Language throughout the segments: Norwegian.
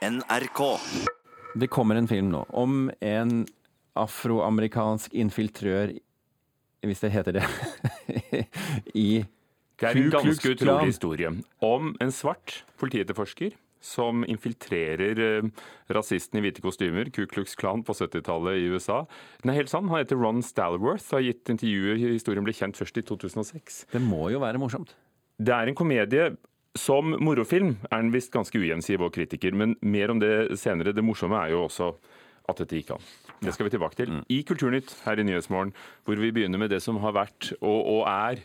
NRK. Det kommer en film nå om en afroamerikansk infiltrør, hvis det heter det, i Det er en ganske utrolig historie om en svart politietterforsker som infiltrerer eh, rasisten i hvite kostymer, Ku Klux Klan på 70-tallet i USA. Den er helt sann. Han heter Ron Stalworth og har gitt intervjuer. Historien ble kjent først i 2006. Det må jo være morsomt. Det er en komedie. Som morofilm er den visst ganske ujevn, sier vår kritiker, men mer om det senere. Det morsomme er jo også at dette gikk an. Det skal vi tilbake til i Kulturnytt her i Nyhetsmorgen, hvor vi begynner med det som har vært og, og er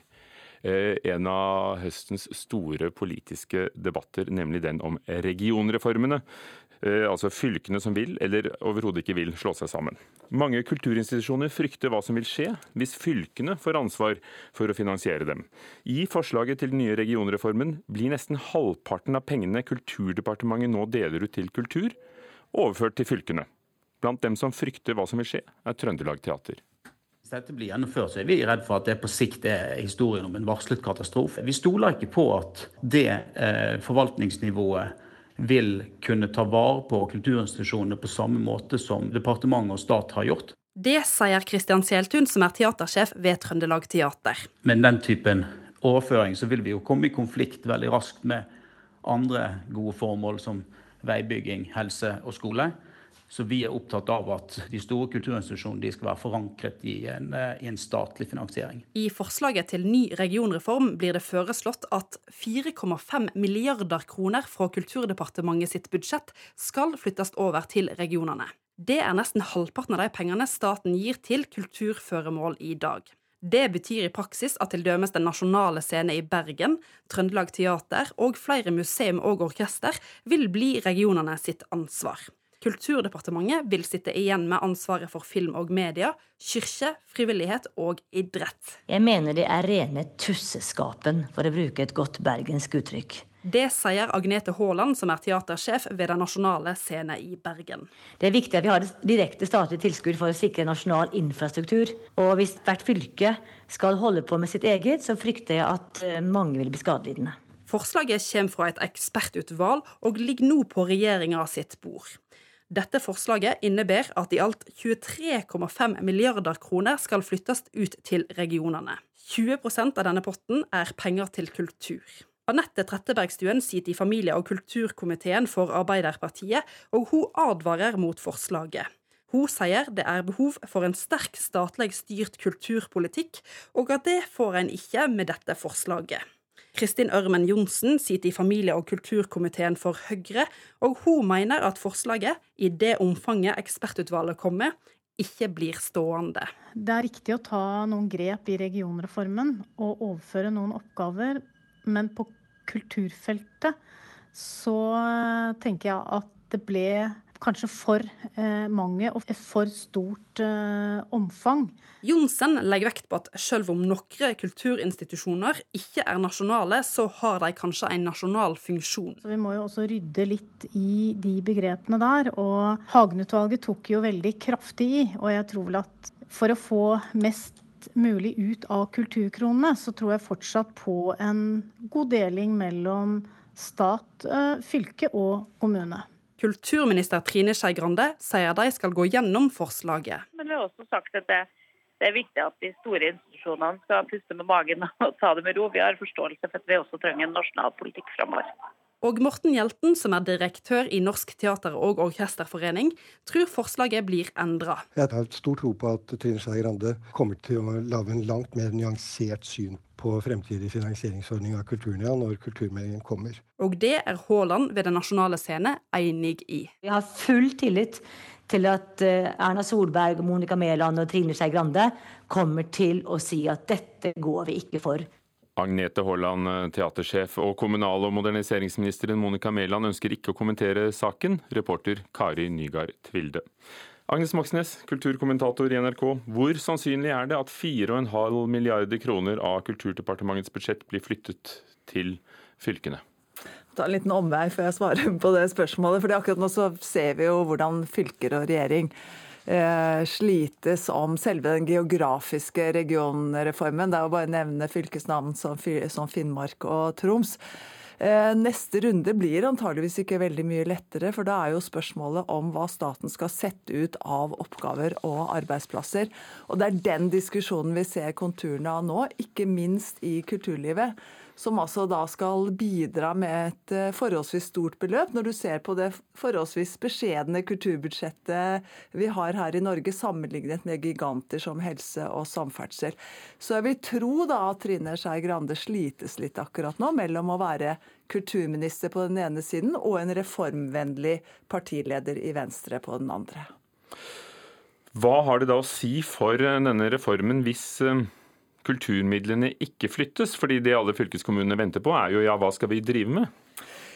eh, en av høstens store politiske debatter, nemlig den om regionreformene. Eh, altså fylkene som vil, eller overhodet ikke vil, slå seg sammen. Mange kulturinstitusjoner frykter hva som vil skje hvis fylkene får ansvar for å finansiere dem. I forslaget til den nye regionreformen blir nesten halvparten av pengene Kulturdepartementet nå deler ut til kultur, overført til fylkene. Blant dem som frykter hva som vil skje, er Trøndelag Teater. Hvis dette blir gjennomført, så er vi redd for at det på sikt er historien om en varslet katastrofe. Vi stoler ikke på at det eh, forvaltningsnivået vil kunne ta vare på kulturinstitusjonene på samme måte som departementet og stat har gjort. Det sier Kristian Seltun, som er teatersjef ved Trøndelag Teater. Med den typen overføring så vil vi jo komme i konflikt veldig raskt med andre gode formål som veibygging, helse og skole. Så vi er opptatt av at de store kulturinstitusjonene skal være forankret i en, eh, i en statlig finansiering. I forslaget til ny regionreform blir det foreslått at 4,5 milliarder kroner fra Kulturdepartementet sitt budsjett skal flyttes over til regionene. Det er nesten halvparten av de pengene staten gir til kulturføremål i dag. Det betyr i praksis at dømes Den nasjonale scene i Bergen, Trøndelag Teater og flere museum og orkester vil bli regionene sitt ansvar. Kulturdepartementet vil sitte igjen med ansvaret for film og media, kirke, frivillighet og idrett. Jeg mener det er rene tusseskapen, for å bruke et godt bergensk uttrykk. Det sier Agnete Haaland, som er teatersjef ved Den nasjonale scene i Bergen. Det er viktig at vi har direkte statlig tilskudd for å sikre nasjonal infrastruktur. Og hvis hvert fylke skal holde på med sitt eget, så frykter jeg at eh, mange vil bli skadelidende. Forslaget kommer fra et ekspertutvalg og ligger nå på regjeringa sitt bord. Dette forslaget innebærer at i alt 23,5 milliarder kroner skal flyttes ut til regionene. 20% av denne potten er penger til kultur. Anette Trettebergstuen sitter i familie- og kulturkomiteen for Arbeiderpartiet, og hun advarer mot forslaget. Hun sier det er behov for en sterk statlig styrt kulturpolitikk, og at det får en ikke med dette forslaget. Kristin Ørmen Johnsen sitter i familie- og kulturkomiteen for Høyre, og hun mener at forslaget, i det omfanget ekspertutvalget kommer, ikke blir stående. Det er riktig å ta noen grep i regionreformen og overføre noen oppgaver, men på kulturfeltet så tenker jeg at det ble kanskje for eh, mange og for stort eh, omfang. Johnsen legger vekt på at selv om noen kulturinstitusjoner ikke er nasjonale, så har de kanskje en nasjonal funksjon. Så vi må jo også rydde litt i de begrepene der. Og Hagen-utvalget tok jo veldig kraftig i, og jeg tror vel at for å få mest mulig ut av kulturkronene, så tror jeg fortsatt på en god deling mellom stat, eh, fylke og kommune. Kulturminister Trine Skei Grande sier de skal gå gjennom forslaget. Men vi har også sagt at det, det er viktig at de store institusjonene skal puste med magen og ta det med ro. Vi har forståelse for at vi også trenger en nasjonal politikk framover. Og Morten Hjelten, som er direktør i Norsk teater- og orkesterforening, tror forslaget blir endra. Jeg har stor tro på at Trine Skei Grande kommer til å lage en langt mer nyansert syn på fremtidig finansieringsordning av kulturen ja, når kulturmeldingen kommer. Og det er Haaland ved Den nasjonale scene enig i. Vi har full tillit til at eh, Erna Solberg, Monica Mæland og Trine Skei Grande kommer til å si at dette går vi ikke for. Agnete Haaland, teatersjef, og kommunal- og moderniseringsministeren Monica Mæland ønsker ikke å kommentere saken. Reporter Kari Nygaard Tvilde. Agnes Moxnes, kulturkommentator i NRK. Hvor sannsynlig er det at 4,5 milliarder kroner av Kulturdepartementets budsjett blir flyttet til fylkene? ta en liten omvei før jeg svarer på det spørsmålet. for Akkurat nå så ser vi jo hvordan fylker og regjering eh, slites om selve den geografiske regionreformen. Det er jo bare å nevne fylkesnavn som, som Finnmark og Troms. Eh, neste runde blir antageligvis ikke veldig mye lettere, for da er jo spørsmålet om hva staten skal sette ut av oppgaver og arbeidsplasser. Og det er den diskusjonen vi ser konturene av nå, ikke minst i kulturlivet som altså da skal bidra med et eh, forholdsvis stort beløp. Når du ser på det forholdsvis beskjedne kulturbudsjettet vi har her i Norge, sammenlignet med giganter som helse og samferdsel. Så jeg vil tro da at Trine Skei Grande slites litt akkurat nå mellom å være kulturminister på den ene siden og en reformvennlig partileder i Venstre på den andre. Hva har det da å si for denne reformen hvis eh, kulturmidlene ikke flyttes? Fordi det alle fylkeskommunene venter på, er jo ja, hva skal vi drive med?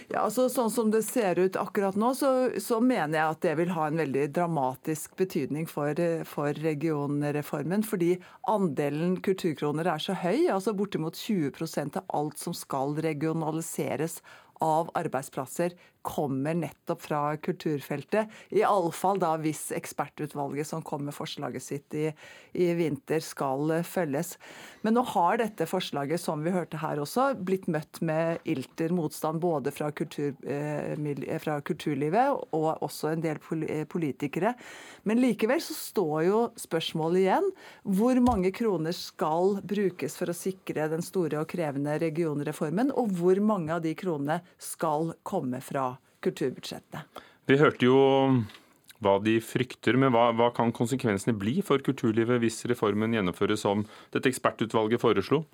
Ja, altså Sånn som det ser ut akkurat nå, så, så, mener jeg at det vil ha en veldig dramatisk betydning for, for, regionreformen. Fordi andelen kulturkroner er så høy, altså bortimot 20% av alt som skal regionaliseres av arbeidsplasser kommer nettopp fra kulturfeltet. Iallfall da hvis ekspertutvalget som kom med forslaget sitt i, i, vinter, skal følges. Men nå har dette forslaget, som vi hørte her også, blitt møtt med ilter motstand både fra, kultur, eh, fra kulturlivet og også en del eh, politikere. Men likevel så står jo spørsmålet igjen. Hvor mange kroner skal brukes for å sikre den store og krevende regionreformen, og hvor mange av de kronene skal komme fra kulturbudsjettene. Vi hørte jo hva de frykter, men hva, hva, kan konsekvensene bli for kulturlivet hvis reformen gjennomføres som dette ekspertutvalget foreslo?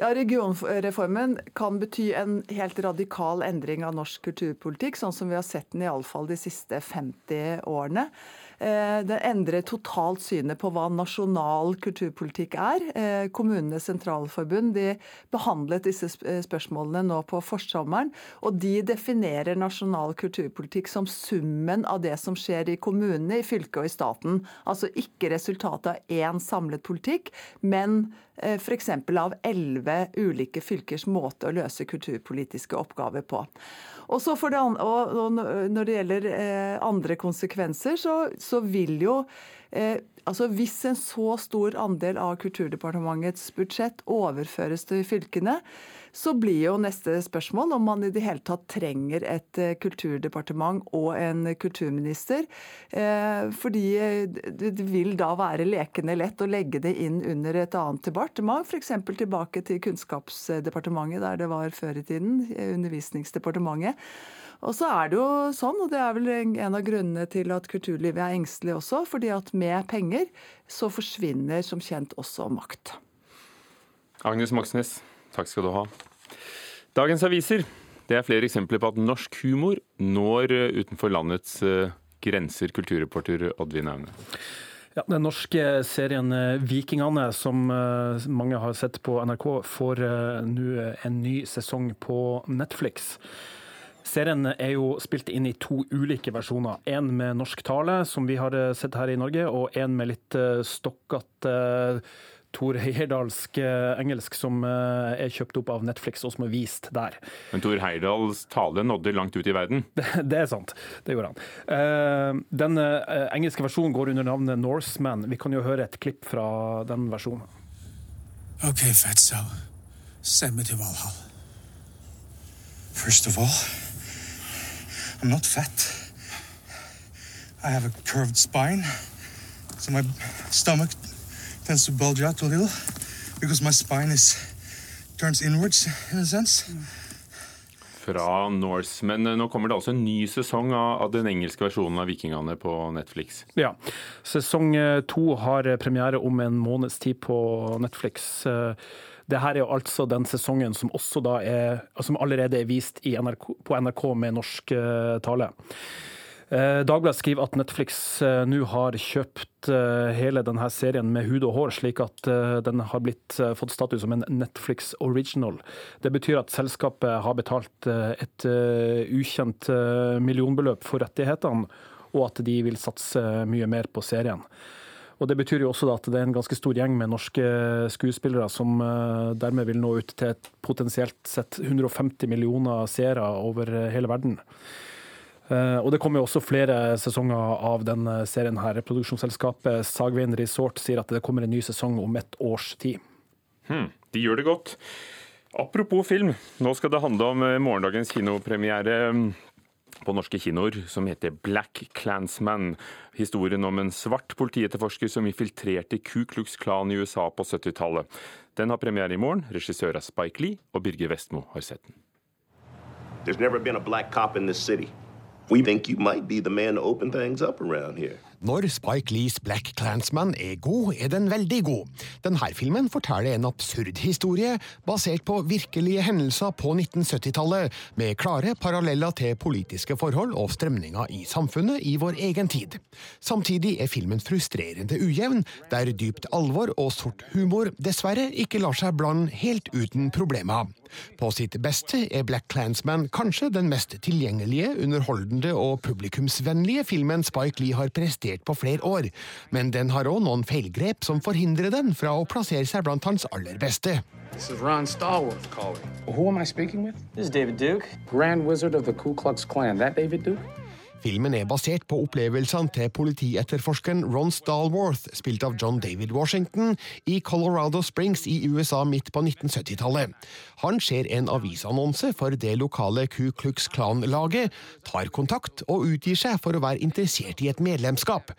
Ja, Regionreformen kan bety en helt radikal endring av norsk kulturpolitikk, sånn som vi har sett den iallfall de siste 50 årene. Eh, det endrer totalt synet på hva nasjonal kulturpolitikk er. Eh, Kommunenes sentralforbund de behandlet disse eh, spørsmålene nå på forsommeren. Og de definerer nasjonal kulturpolitikk som summen av det som skjer i kommunene, i fylket og i staten. Altså ikke resultatet av én samlet politikk, men f.eks. av elleve ulike fylkers måte å løse kulturpolitiske oppgaver på. Og, det, og Når det gjelder eh, andre konsekvenser, så, så vil jo eh, altså Hvis en så stor andel av Kulturdepartementets budsjett overføres til fylkene, så blir jo neste spørsmål om man i det hele tatt trenger et eh, kulturdepartement og en kulturminister. Eh, fordi eh, det vil da være lekende lett å legge det inn under et annet departement, f.eks. tilbake til Kunnskapsdepartementet, der det var før i tiden, Undervisningsdepartementet. Og så er det jo sånn, og det er vel en av grunnene til at kulturlivet er engstelig også, fordi at med penger så forsvinner som kjent også makt. Agnes Moxnes, Takk skal du ha. Dagens aviser. Det er flere eksempler på at norsk humor når eh, utenfor landets eh, grenser. Kulturreporter Oddvin Aune. Ja, Den norske serien Vikingane, som mange har sett på NRK, får nå en ny sesong på Netflix. Serien er jo spilt inn i to ulike versjoner. En med norsk tale, som vi har sett her i Norge, og en med litt stokkete Tor Heyerdalsk eh, engelsk som eh, er kjøpt opp av Netflix og som er vist der. Men Tor Heyerdahls tale nådde langt ut i verden? Det, det er sant, det gjorde han. Eh, den engelske versjonen går under navnet Norseman. Vi kan jo høre et klipp fra den versjonen. Ok, Fatso. Send meg til Valhall. First of all, I'm not fat. I have a curved spine, so my stomach tends to bulge out a little because my spine is turns inwards in a sense. Fra Norse. Men eh, nå kommer det altså en ny sesong av, den engelske versjonen av Vikingene på Netflix. Ja. Sesong eh, to har premiere om en måneds tid på Netflix. Eh, det her er jo altså den sesongen som, er, som allerede er vist NRK, på NRK med norsk tale. Eh, Dagbladet skriver at Netflix eh, nå har kjøpt eh, hele denne serien med hud og hår, slik at den har blitt, fått status som en Netflix original. Det betyr at selskapet har betalt et ukjent millionbeløp for rettighetene, og at de vil satse mye mer på serien. Og Det betyr jo også at det er en ganske stor gjeng med norske skuespillere som dermed vil nå ut til et potensielt sett 150 millioner seere over hele verden. Eh, og Det kommer jo også flere sesonger av denne serien. her. Produksjonsselskapet Sagveien Resort sier at det kommer en ny sesong om et års tid. Hmm, de gjør det godt. Apropos film, nå skal det handle om morgendagens kinopremiere på norske kinoer som heter Black Clansman. Historien om en svart politietterforsker som infiltrerte Ku Klux Klan i USA på 70-tallet. Den har premiere i morgen. Regissør av Spike Lee, og Birger Vestmo har sett den. There's never been a black cop in this city. We think you might be the man to open things up around here. Når Spike Lees Black Clansman er god, er den veldig god. Denne filmen forteller en absurd historie basert på virkelige hendelser på 1970-tallet, med klare paralleller til politiske forhold og strømninger i samfunnet i vår egen tid. Samtidig er filmen frustrerende ujevn, der dypt alvor og sort humor dessverre ikke lar seg blande helt uten problemer. På sitt beste er Black Clansman kanskje den mest tilgjengelige, underholdende og publikumsvennlige filmen Spike Lee har prestert på flere år, men den har òg noen feilgrep som forhindrer den fra å plassere seg blant hans aller beste. This is Ron Stallworth calling. Who am I speaking with? This is David Duke. Grand Wizard of the Ku Klux Klan. That David Duke? Filmen er basert på opplevelsene til politietterforskeren Ron Stallworth, spilt av John David Washington, i Colorado Springs i USA midt på 1970-tallet. Han ser en avisannonse for det lokale Ku Klux Klan-laget, tar kontakt og utgir seg for å være interessert i et medlemskap.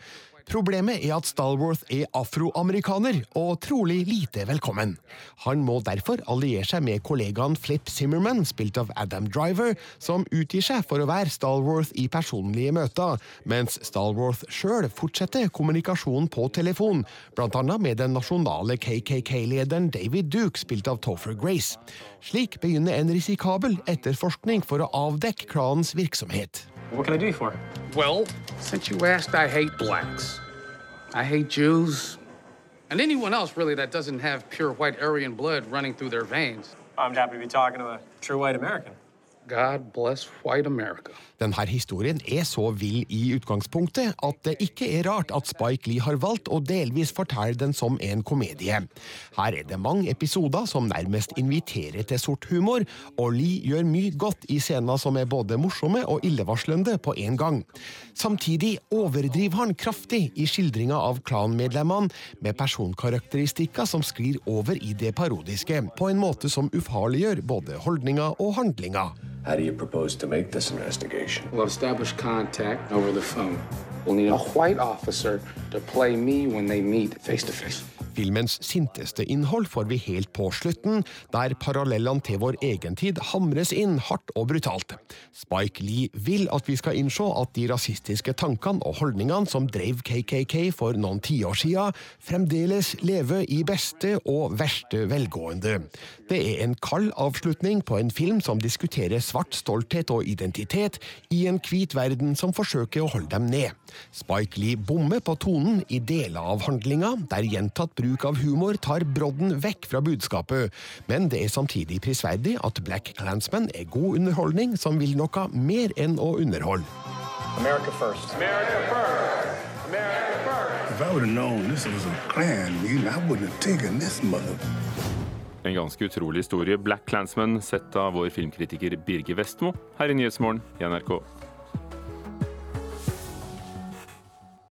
Problemet er at Stalworth er afroamerikaner, og trolig lite velkommen. Han må derfor alliere seg med kollegaen Flip Zimmerman, spilt av Adam Driver, som utgir seg for å være Stalworth i personlige møter, mens Stalworth sjøl fortsetter kommunikasjonen på telefon, annet med den nasjonale KKK-lederen David Duke, spilt av Topher Grace. Slik begynner en risikabel etterforskning for å avdekke klanens virksomhet. What can I do you for? Well, since you asked, I hate blacks. I hate Jews. And anyone else, really, that doesn't have pure white Aryan blood running through their veins. I'm happy to be talking to a true white American. Denne historien er så vill i utgangspunktet at det ikke er rart at Spike Lee har valgt å delvis fortelle den som en komedie. Her er det mange episoder som nærmest inviterer til sort humor, og Lee gjør mye godt i scener som er både morsomme og illevarslende på én gang. Samtidig overdriver han kraftig i skildringa av klanmedlemmene, med personkarakteristikker som sklir over i det parodiske, på en måte som ufarliggjør både holdninger og handlinger. How do you propose to make this investigation? We'll establish contact over the phone. We'll need a white officer to play me when they meet face to face. Filmens sinteste innhold får vi helt på slutten, der parallellene til vår egen tid hamres inn hardt og brutalt. Spike Lee vil at vi skal innse at de rasistiske tankene og holdningene som drev KKK for noen tiår siden, fremdeles lever i beste og verste velgående. Det er en kald avslutning på en film som diskuterer svart stolthet og identitet i en hvit verden som forsøker å holde dem ned. Spike Lee bommer på tonen i deler av handlinga, der gjentatt bruk av humor tar brodden vekk fra budskapet, men det er samtidig prisverdig at Black Clansman er god underholdning som vil noe mer enn å underholde. America first. America first. America first. If I would have known this was a meeting, I wouldn't have taken this mother. En ganske utrolig historie. Black Clansman, sett av vår filmkritiker Birger Vestmo her i Nyhetsmorgen i NRK.